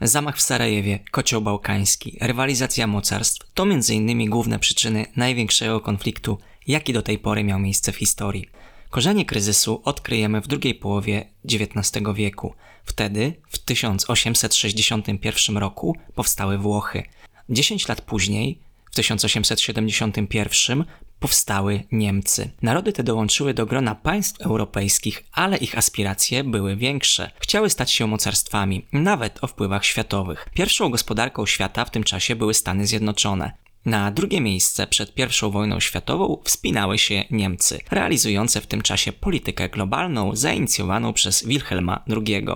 Zamach w Sarajewie, kocioł bałkański, rywalizacja mocarstw to m.in. główne przyczyny największego konfliktu, jaki do tej pory miał miejsce w historii. Korzenie kryzysu odkryjemy w drugiej połowie XIX wieku. Wtedy, w 1861 roku, powstały Włochy. Dziesięć lat później, 1871, powstały Niemcy. Narody te dołączyły do grona państw europejskich, ale ich aspiracje były większe. Chciały stać się mocarstwami, nawet o wpływach światowych. Pierwszą gospodarką świata w tym czasie były Stany Zjednoczone. Na drugie miejsce przed I wojną światową wspinały się Niemcy, realizujące w tym czasie politykę globalną zainicjowaną przez Wilhelma II.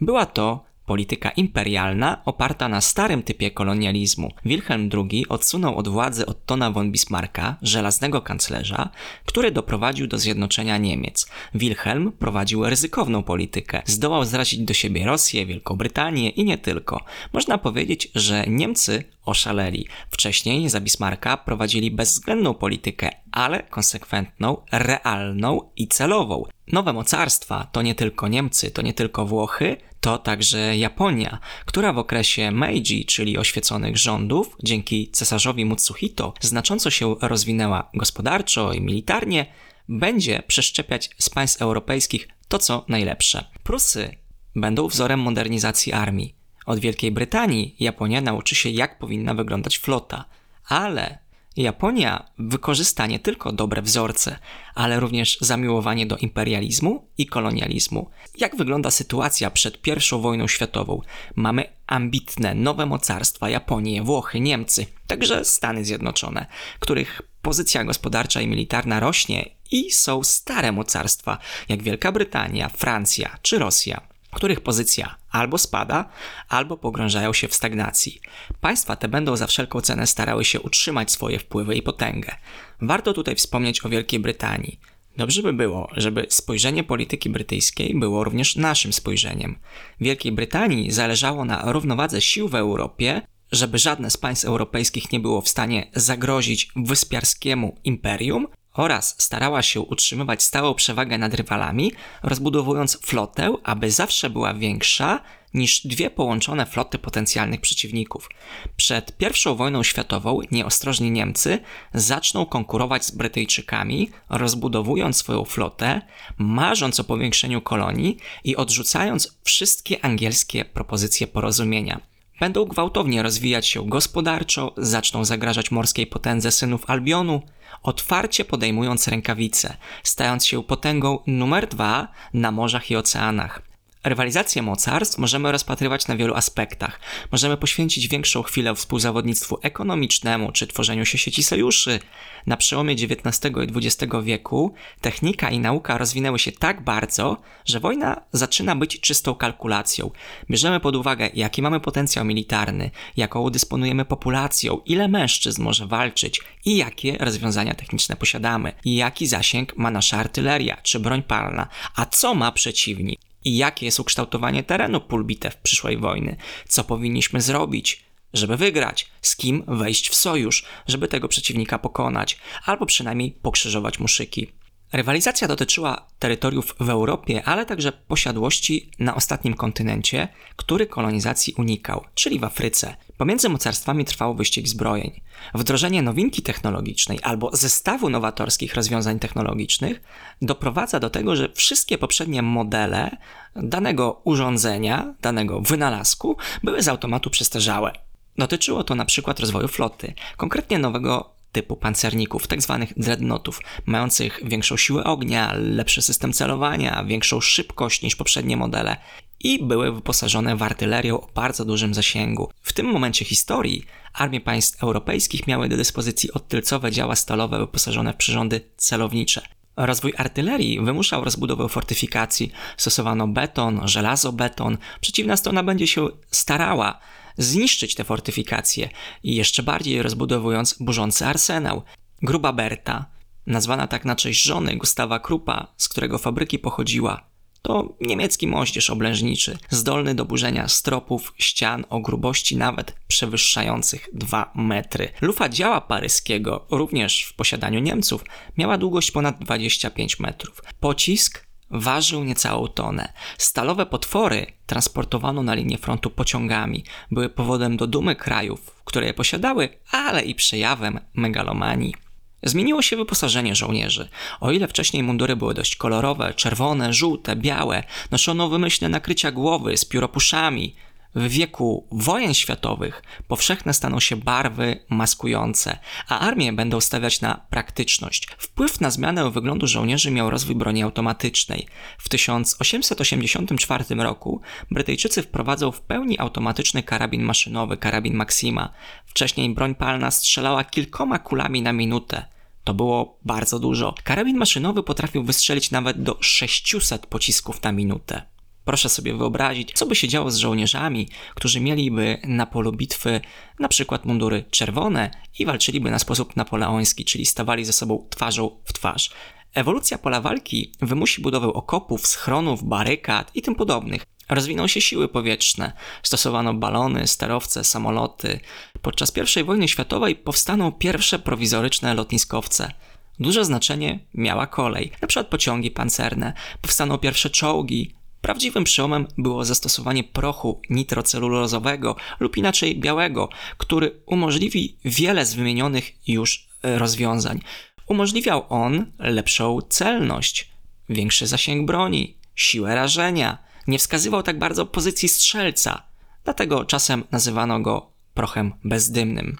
Była to polityka imperialna oparta na starym typie kolonializmu. Wilhelm II odsunął od władzy Ottona von Bismarcka, żelaznego kanclerza, który doprowadził do zjednoczenia Niemiec. Wilhelm prowadził ryzykowną politykę. Zdołał zrazić do siebie Rosję, Wielką Brytanię i nie tylko. Można powiedzieć, że Niemcy oszaleli. Wcześniej za Bismarcka prowadzili bezwzględną politykę, ale konsekwentną, realną i celową. Nowe mocarstwa to nie tylko Niemcy, to nie tylko Włochy, to także Japonia, która w okresie Meiji, czyli oświeconych rządów, dzięki cesarzowi Mutsuhito znacząco się rozwinęła gospodarczo i militarnie, będzie przeszczepiać z państw europejskich to, co najlepsze. Prusy będą wzorem modernizacji armii. Od Wielkiej Brytanii Japonia nauczy się, jak powinna wyglądać flota, ale Japonia wykorzysta nie tylko dobre wzorce, ale również zamiłowanie do imperializmu i kolonializmu. Jak wygląda sytuacja przed I wojną światową? Mamy ambitne nowe mocarstwa Japonię, Włochy, Niemcy, także Stany Zjednoczone, których pozycja gospodarcza i militarna rośnie i są stare mocarstwa, jak Wielka Brytania, Francja czy Rosja których pozycja albo spada, albo pogrążają się w stagnacji. Państwa te będą za wszelką cenę starały się utrzymać swoje wpływy i potęgę. Warto tutaj wspomnieć o Wielkiej Brytanii. Dobrze by było, żeby spojrzenie polityki brytyjskiej było również naszym spojrzeniem. Wielkiej Brytanii zależało na równowadze sił w Europie, żeby żadne z państw europejskich nie było w stanie zagrozić wyspiarskiemu imperium, oraz starała się utrzymywać stałą przewagę nad rywalami, rozbudowując flotę, aby zawsze była większa niż dwie połączone floty potencjalnych przeciwników. Przed I wojną światową nieostrożni Niemcy zaczną konkurować z Brytyjczykami, rozbudowując swoją flotę, marząc o powiększeniu kolonii i odrzucając wszystkie angielskie propozycje porozumienia będą gwałtownie rozwijać się gospodarczo, zaczną zagrażać morskiej potędze synów Albionu, otwarcie podejmując rękawice, stając się potęgą numer dwa na morzach i oceanach. Rywalizację mocarstw możemy rozpatrywać na wielu aspektach. Możemy poświęcić większą chwilę współzawodnictwu ekonomicznemu czy tworzeniu się sieci sojuszy. Na przełomie XIX i XX wieku technika i nauka rozwinęły się tak bardzo, że wojna zaczyna być czystą kalkulacją. Bierzemy pod uwagę, jaki mamy potencjał militarny, jaką dysponujemy populacją, ile mężczyzn może walczyć i jakie rozwiązania techniczne posiadamy, jaki zasięg ma nasza artyleria czy broń palna, a co ma przeciwnik i jakie jest ukształtowanie terenu pulbitew przyszłej wojny, co powinniśmy zrobić, żeby wygrać, z kim wejść w sojusz, żeby tego przeciwnika pokonać, albo przynajmniej pokrzyżować muszyki. Rywalizacja dotyczyła terytoriów w Europie, ale także posiadłości na ostatnim kontynencie, który kolonizacji unikał, czyli w Afryce. Pomiędzy mocarstwami trwał wyścig zbrojeń. Wdrożenie nowinki technologicznej albo zestawu nowatorskich rozwiązań technologicznych doprowadza do tego, że wszystkie poprzednie modele danego urządzenia, danego wynalazku były z automatu przestarzałe. Dotyczyło to na przykład rozwoju floty, konkretnie nowego typu pancerników, tzw. Tak dreadnoughtów, mających większą siłę ognia, lepszy system celowania, większą szybkość niż poprzednie modele i były wyposażone w artylerię o bardzo dużym zasięgu. W tym momencie historii armie państw europejskich miały do dyspozycji odtylcowe działa stalowe wyposażone w przyrządy celownicze. Rozwój artylerii wymuszał rozbudowę fortyfikacji. Stosowano beton, żelazo, beton. Przeciwna strona będzie się starała zniszczyć te fortyfikacje i jeszcze bardziej rozbudowując burzący arsenał. Gruba Berta, nazwana tak na cześć żony Gustawa Krupa, z którego fabryki pochodziła, to niemiecki moździerz oblężniczy, zdolny do burzenia stropów, ścian o grubości nawet przewyższających 2 metry. Lufa działa paryskiego, również w posiadaniu Niemców, miała długość ponad 25 metrów. Pocisk ważył niecałą tonę. Stalowe potwory transportowano na linię frontu pociągami, były powodem do dumy krajów, które je posiadały, ale i przejawem megalomanii. Zmieniło się wyposażenie żołnierzy. O ile wcześniej mundury były dość kolorowe, czerwone, żółte, białe, noszono wymyślne nakrycia głowy z pióropuszami, w wieku wojen światowych powszechne staną się barwy maskujące, a armie będą stawiać na praktyczność. Wpływ na zmianę wyglądu żołnierzy miał rozwój broni automatycznej. W 1884 roku Brytyjczycy wprowadzą w pełni automatyczny karabin maszynowy, karabin Maxima. Wcześniej broń palna strzelała kilkoma kulami na minutę. To było bardzo dużo. Karabin maszynowy potrafił wystrzelić nawet do 600 pocisków na minutę. Proszę sobie wyobrazić, co by się działo z żołnierzami, którzy mieliby na polu bitwy na przykład mundury czerwone i walczyliby na sposób napoleoński, czyli stawali ze sobą twarzą w twarz. Ewolucja pola walki wymusi budowę okopów, schronów, barykad i tym podobnych. Rozwiną się siły powietrzne, stosowano balony, sterowce, samoloty. Podczas I wojny światowej powstaną pierwsze prowizoryczne lotniskowce. Duże znaczenie miała kolej, np. pociągi pancerne, powstaną pierwsze czołgi, Prawdziwym przełomem było zastosowanie prochu nitrocelulozowego lub inaczej białego, który umożliwi wiele z wymienionych już rozwiązań. Umożliwiał on lepszą celność, większy zasięg broni, siłę rażenia, nie wskazywał tak bardzo pozycji strzelca, dlatego czasem nazywano go prochem bezdymnym.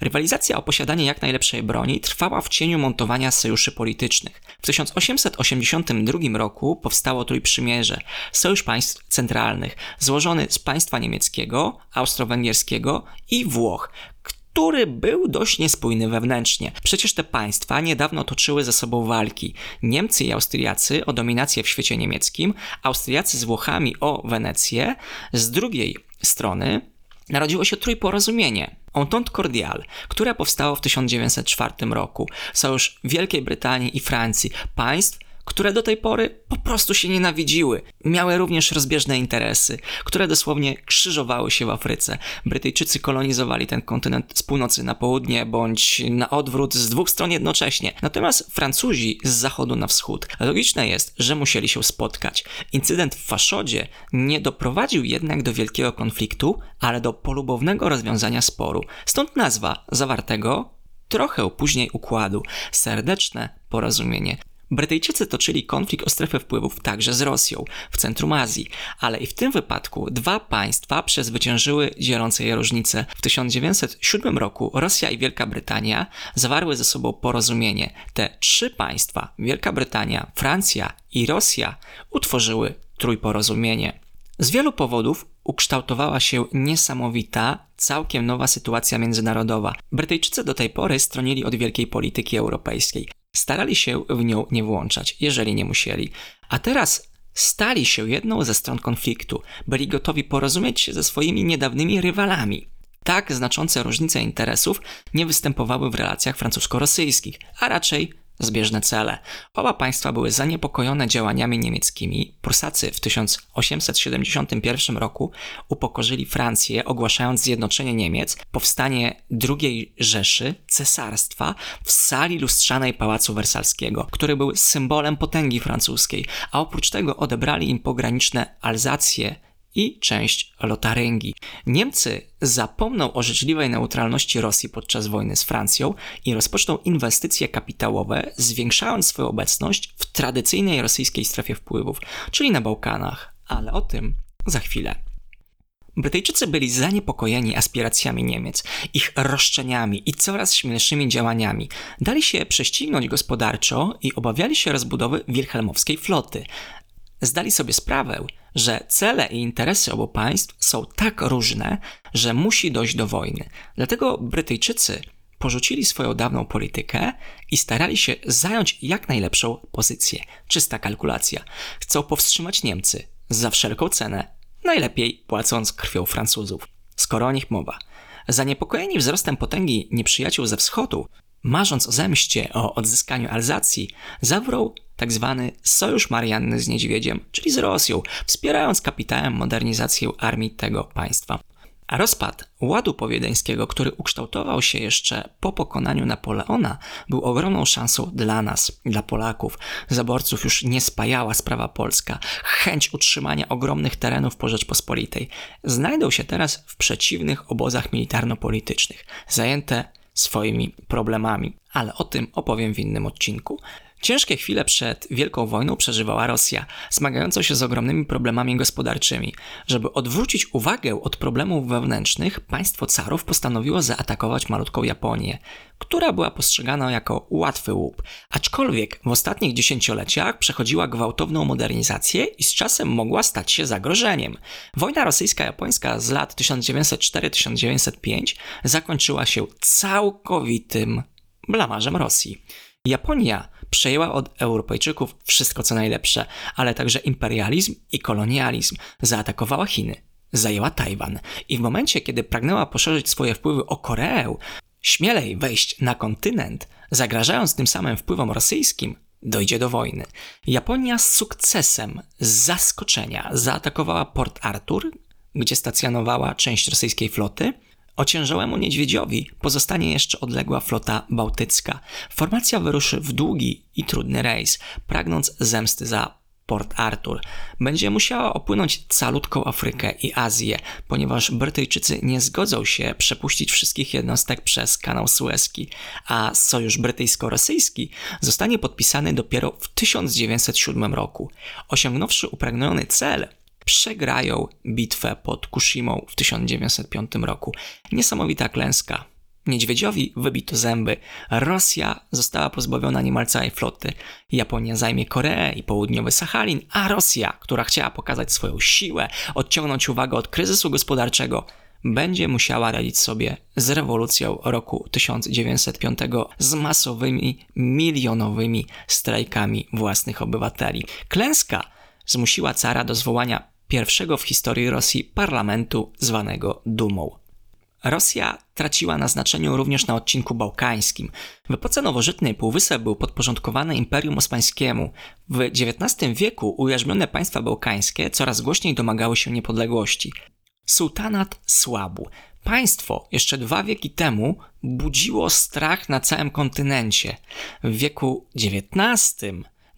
Rywalizacja o posiadanie jak najlepszej broni trwała w cieniu montowania sojuszy politycznych. W 1882 roku powstało Trójprzymierze, sojusz państw centralnych, złożony z państwa niemieckiego, austro-węgierskiego i Włoch, który był dość niespójny wewnętrznie. Przecież te państwa niedawno toczyły ze sobą walki. Niemcy i Austriacy o dominację w świecie niemieckim, Austriacy z Włochami o Wenecję, z drugiej strony narodziło się trójporozumienie. Entente Cordiale, które powstało w 1904 roku. Sojusz Wielkiej Brytanii i Francji, państw, które do tej pory po prostu się nienawidziły. Miały również rozbieżne interesy, które dosłownie krzyżowały się w Afryce. Brytyjczycy kolonizowali ten kontynent z północy na południe, bądź na odwrót z dwóch stron jednocześnie. Natomiast Francuzi z zachodu na wschód. Logiczne jest, że musieli się spotkać. Incydent w Faszodzie nie doprowadził jednak do wielkiego konfliktu, ale do polubownego rozwiązania sporu. Stąd nazwa zawartego trochę później układu serdeczne porozumienie. Brytyjczycy toczyli konflikt o strefę wpływów także z Rosją, w centrum Azji, ale i w tym wypadku dwa państwa przezwyciężyły dzielące je różnice. W 1907 roku Rosja i Wielka Brytania zawarły ze sobą porozumienie. Te trzy państwa, Wielka Brytania, Francja i Rosja, utworzyły trójporozumienie. Z wielu powodów ukształtowała się niesamowita, całkiem nowa sytuacja międzynarodowa. Brytyjczycy do tej pory stronili od wielkiej polityki europejskiej. Starali się w nią nie włączać, jeżeli nie musieli. A teraz stali się jedną ze stron konfliktu, byli gotowi porozumieć się ze swoimi niedawnymi rywalami. Tak znaczące różnice interesów nie występowały w relacjach francusko-rosyjskich, a raczej zbieżne cele. Oba państwa były zaniepokojone działaniami niemieckimi. Prusacy w 1871 roku upokorzyli Francję, ogłaszając zjednoczenie Niemiec, powstanie II Rzeszy, cesarstwa w sali lustrzanej Pałacu Wersalskiego, który był symbolem potęgi francuskiej, a oprócz tego odebrali im pograniczne Alzację i część Lotaryngii. Niemcy zapomną o życzliwej neutralności Rosji podczas wojny z Francją i rozpoczną inwestycje kapitałowe, zwiększając swoją obecność w tradycyjnej rosyjskiej strefie wpływów, czyli na Bałkanach, ale o tym za chwilę. Brytyjczycy byli zaniepokojeni aspiracjami Niemiec, ich roszczeniami i coraz śmielszymi działaniami. Dali się prześcignąć gospodarczo i obawiali się rozbudowy wilhelmowskiej floty. Zdali sobie sprawę, że cele i interesy obu państw są tak różne, że musi dojść do wojny. Dlatego Brytyjczycy porzucili swoją dawną politykę i starali się zająć jak najlepszą pozycję. Czysta kalkulacja. Chcą powstrzymać Niemcy za wszelką cenę, najlepiej płacąc krwią Francuzów. Skoro o nich mowa. Zaniepokojeni wzrostem potęgi nieprzyjaciół ze wschodu, marząc o zemście, o odzyskaniu Alzacji, zawrą tzw. Tak Sojusz Marianny z Niedźwiedziem, czyli z Rosją, wspierając kapitałem modernizację armii tego państwa. A rozpad ładu powiedeńskiego, który ukształtował się jeszcze po pokonaniu Napoleona, był ogromną szansą dla nas, dla Polaków. Zaborców już nie spajała sprawa polska. Chęć utrzymania ogromnych terenów po Rzeczpospolitej znajdą się teraz w przeciwnych obozach militarno-politycznych, zajęte swoimi problemami, ale o tym opowiem w innym odcinku. Ciężkie chwile przed Wielką Wojną przeżywała Rosja, zmagająca się z ogromnymi problemami gospodarczymi. Żeby odwrócić uwagę od problemów wewnętrznych, państwo carów postanowiło zaatakować malutką Japonię, która była postrzegana jako łatwy łup. Aczkolwiek w ostatnich dziesięcioleciach przechodziła gwałtowną modernizację i z czasem mogła stać się zagrożeniem. Wojna rosyjska-japońska z lat 1904-1905 zakończyła się całkowitym blamarzem Rosji. Japonia przejęła od Europejczyków wszystko co najlepsze, ale także imperializm i kolonializm. Zaatakowała Chiny, zajęła Tajwan i w momencie, kiedy pragnęła poszerzyć swoje wpływy o Koreę, śmielej wejść na kontynent, zagrażając tym samym wpływom rosyjskim, dojdzie do wojny. Japonia z sukcesem, z zaskoczenia zaatakowała Port Arthur, gdzie stacjonowała część rosyjskiej floty, Ociężałemu niedźwiedziowi pozostanie jeszcze odległa flota bałtycka. Formacja wyruszy w długi i trudny rejs, pragnąc zemsty za Port Arthur. Będzie musiała opłynąć calutką Afrykę i Azję, ponieważ Brytyjczycy nie zgodzą się przepuścić wszystkich jednostek przez kanał Suezki, a sojusz brytyjsko-rosyjski zostanie podpisany dopiero w 1907 roku. Osiągnąwszy upragniony cel, przegrają bitwę pod Kushimą w 1905 roku. Niesamowita klęska. Niedźwiedziowi wybito zęby. Rosja została pozbawiona niemal całej floty. Japonia zajmie Koreę i południowy Sachalin, a Rosja, która chciała pokazać swoją siłę, odciągnąć uwagę od kryzysu gospodarczego, będzie musiała radzić sobie z rewolucją roku 1905 z masowymi, milionowymi strajkami własnych obywateli. Klęska zmusiła cara do zwołania pierwszego w historii Rosji parlamentu zwanego Dumą. Rosja traciła na znaczeniu również na odcinku bałkańskim. W epoce nowożytnej Półwysep był podporządkowany Imperium Osmańskiemu. W XIX wieku ujarzmione państwa bałkańskie coraz głośniej domagały się niepodległości. Sułtanat słabł. Państwo jeszcze dwa wieki temu budziło strach na całym kontynencie. W wieku XIX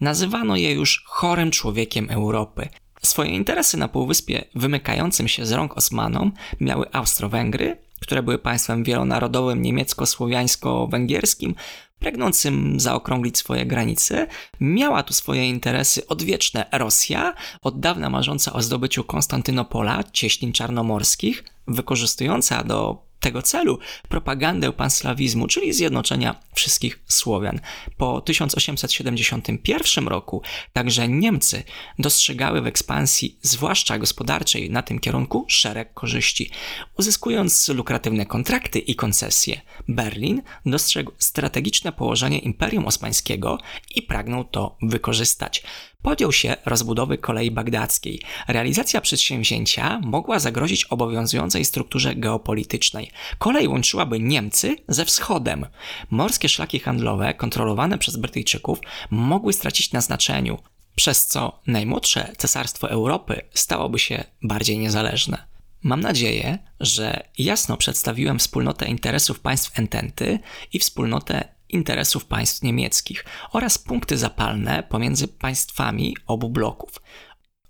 nazywano je już chorym człowiekiem Europy. Swoje interesy na Półwyspie wymykającym się z rąk Osmanom miały Austro-Węgry, które były państwem wielonarodowym niemiecko-słowiańsko-węgierskim, pragnącym zaokrąglić swoje granice. Miała tu swoje interesy odwieczne Rosja, od dawna marząca o zdobyciu Konstantynopola, cieśnin czarnomorskich, wykorzystująca do tego celu propagandę panslawizmu, czyli zjednoczenia wszystkich Słowian. Po 1871 roku także Niemcy dostrzegały w ekspansji, zwłaszcza gospodarczej, na tym kierunku szereg korzyści. Uzyskując lukratywne kontrakty i koncesje, Berlin dostrzegł strategiczne położenie Imperium Osmańskiego i pragnął to wykorzystać podjął się rozbudowy kolei bagdackiej. Realizacja przedsięwzięcia mogła zagrozić obowiązującej strukturze geopolitycznej. Kolej łączyłaby Niemcy ze wschodem. Morskie szlaki handlowe kontrolowane przez Brytyjczyków mogły stracić na znaczeniu, przez co najmłodsze cesarstwo Europy stałoby się bardziej niezależne. Mam nadzieję, że jasno przedstawiłem wspólnotę interesów państw Ententy i wspólnotę interesów państw niemieckich oraz punkty zapalne pomiędzy państwami obu bloków.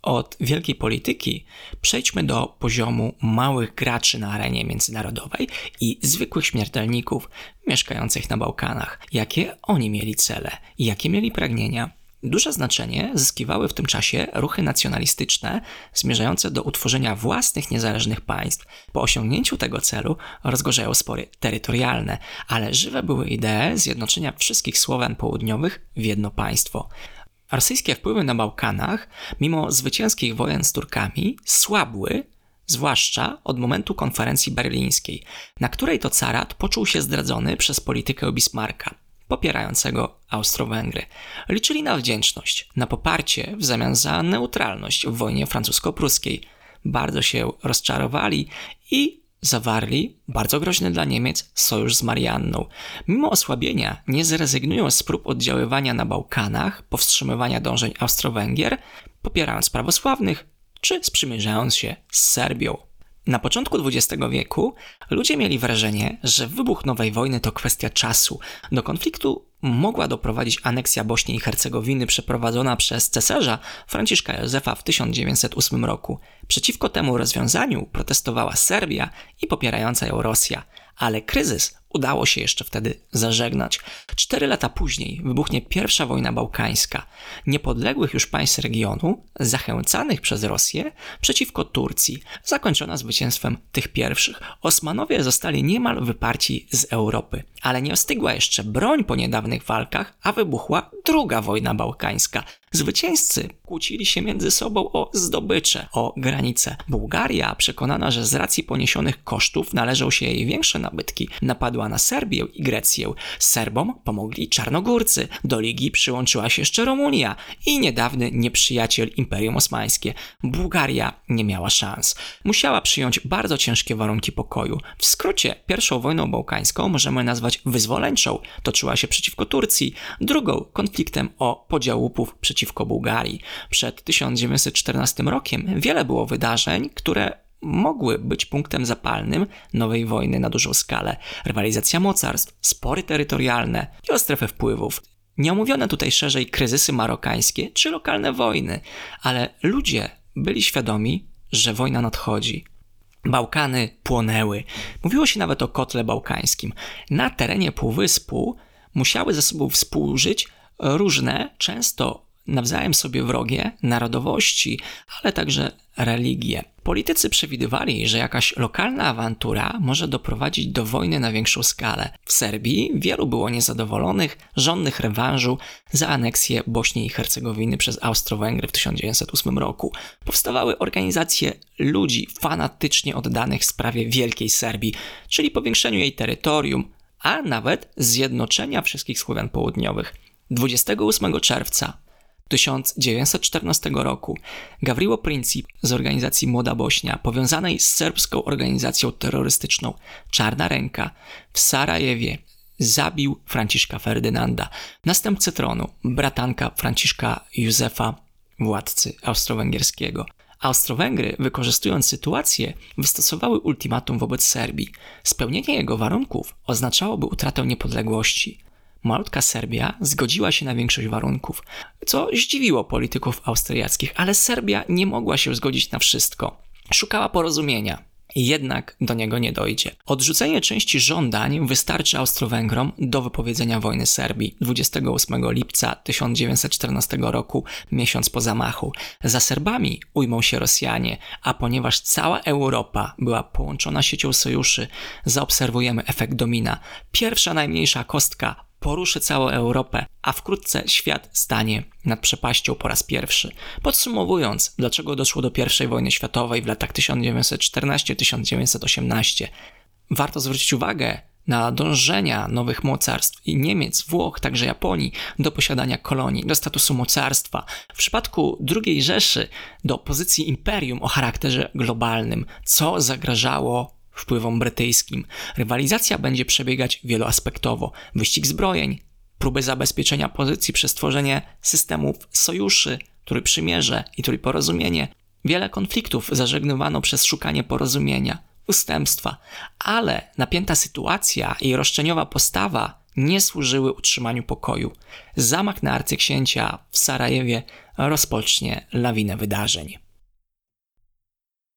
Od wielkiej polityki przejdźmy do poziomu małych graczy na arenie międzynarodowej i zwykłych śmiertelników mieszkających na Bałkanach. Jakie oni mieli cele, jakie mieli pragnienia, Duże znaczenie zyskiwały w tym czasie ruchy nacjonalistyczne zmierzające do utworzenia własnych niezależnych państw. Po osiągnięciu tego celu rozgorzają spory terytorialne, ale żywe były idee zjednoczenia wszystkich Słowian południowych w jedno państwo. Rosyjskie wpływy na Bałkanach, mimo zwycięskich wojen z Turkami, słabły, zwłaszcza od momentu konferencji berlińskiej, na której to carat poczuł się zdradzony przez politykę Bismarcka popierającego Austro-Węgry. Liczyli na wdzięczność, na poparcie w zamian za neutralność w wojnie francusko-pruskiej. Bardzo się rozczarowali i zawarli, bardzo groźny dla Niemiec, sojusz z Marianną. Mimo osłabienia nie zrezygnują z prób oddziaływania na Bałkanach, powstrzymywania dążeń Austro-Węgier, popierając prawosławnych czy sprzymierzając się z Serbią. Na początku XX wieku ludzie mieli wrażenie, że wybuch nowej wojny to kwestia czasu. Do konfliktu mogła doprowadzić aneksja Bośni i Hercegowiny przeprowadzona przez cesarza Franciszka Józefa w 1908 roku. Przeciwko temu rozwiązaniu protestowała Serbia i popierająca ją Rosja, ale kryzys udało się jeszcze wtedy zażegnać. Cztery lata później wybuchnie pierwsza wojna bałkańska. Niepodległych już państw regionu, zachęcanych przez Rosję przeciwko Turcji, zakończona zwycięstwem tych pierwszych. Osmanowie zostali niemal wyparci z Europy, ale nie ostygła jeszcze broń po niedawnych walkach, a wybuchła druga wojna bałkańska. Zwycięzcy kłócili się między sobą o zdobycze, o granice. Bułgaria, przekonana, że z racji poniesionych kosztów należą się jej większe nabytki, napadła na Serbię i Grecję. Serbom pomogli Czarnogórcy, do ligi przyłączyła się jeszcze Rumunia i niedawny nieprzyjaciel Imperium Osmańskie. Bułgaria nie miała szans. Musiała przyjąć bardzo ciężkie warunki pokoju. W skrócie, pierwszą wojną bałkańską możemy nazwać wyzwoleńczą. Toczyła się przeciwko Turcji, drugą konfliktem o podział łupów przeciwko Bułgarii. Przed 1914 rokiem wiele było wydarzeń, które mogły być punktem zapalnym nowej wojny na dużą skalę. Rywalizacja mocarstw, spory terytorialne i o strefę wpływów. Nie omówione tutaj szerzej kryzysy marokańskie czy lokalne wojny, ale ludzie byli świadomi, że wojna nadchodzi. Bałkany płonęły. Mówiło się nawet o kotle bałkańskim. Na terenie półwyspu musiały ze sobą współżyć różne, często nawzajem sobie wrogie narodowości, ale także religie. Politycy przewidywali, że jakaś lokalna awantura może doprowadzić do wojny na większą skalę. W Serbii wielu było niezadowolonych, żądnych rewanżu za aneksję Bośni i Hercegowiny przez Austro-Węgry w 1908 roku. Powstawały organizacje ludzi fanatycznie oddanych sprawie Wielkiej Serbii, czyli powiększeniu jej terytorium, a nawet zjednoczenia wszystkich Słowian południowych. 28 czerwca 1914 roku Gavrilo Princip z organizacji Młoda Bośnia, powiązanej z serbską organizacją terrorystyczną Czarna Ręka w Sarajewie, zabił Franciszka Ferdynanda, następcę tronu, bratanka Franciszka Józefa, władcy austro-węgierskiego. Austro-Węgry, wykorzystując sytuację, wystosowały ultimatum wobec Serbii. Spełnienie jego warunków oznaczałoby utratę niepodległości. Malutka Serbia zgodziła się na większość warunków, co zdziwiło polityków austriackich, ale Serbia nie mogła się zgodzić na wszystko. Szukała porozumienia. Jednak do niego nie dojdzie. Odrzucenie części żądań wystarczy Austro-Węgrom do wypowiedzenia wojny Serbii 28 lipca 1914 roku, miesiąc po zamachu. Za Serbami ujmą się Rosjanie, a ponieważ cała Europa była połączona siecią sojuszy, zaobserwujemy efekt domina. Pierwsza najmniejsza kostka poruszy całą Europę, a wkrótce świat stanie nad przepaścią po raz pierwszy. Podsumowując, dlaczego doszło do I wojny światowej w latach 1914-1918, warto zwrócić uwagę na dążenia nowych mocarstw i Niemiec, Włoch, także Japonii do posiadania kolonii, do statusu mocarstwa. W przypadku II Rzeszy do pozycji imperium o charakterze globalnym, co zagrażało wpływom brytyjskim. Rywalizacja będzie przebiegać wieloaspektowo. Wyścig zbrojeń, próby zabezpieczenia pozycji przez tworzenie systemów sojuszy, trójprzymierze i trójporozumienie. Wiele konfliktów zażegnywano przez szukanie porozumienia, ustępstwa, ale napięta sytuacja i roszczeniowa postawa nie służyły utrzymaniu pokoju. Zamach na arcyksięcia w Sarajewie rozpocznie lawinę wydarzeń.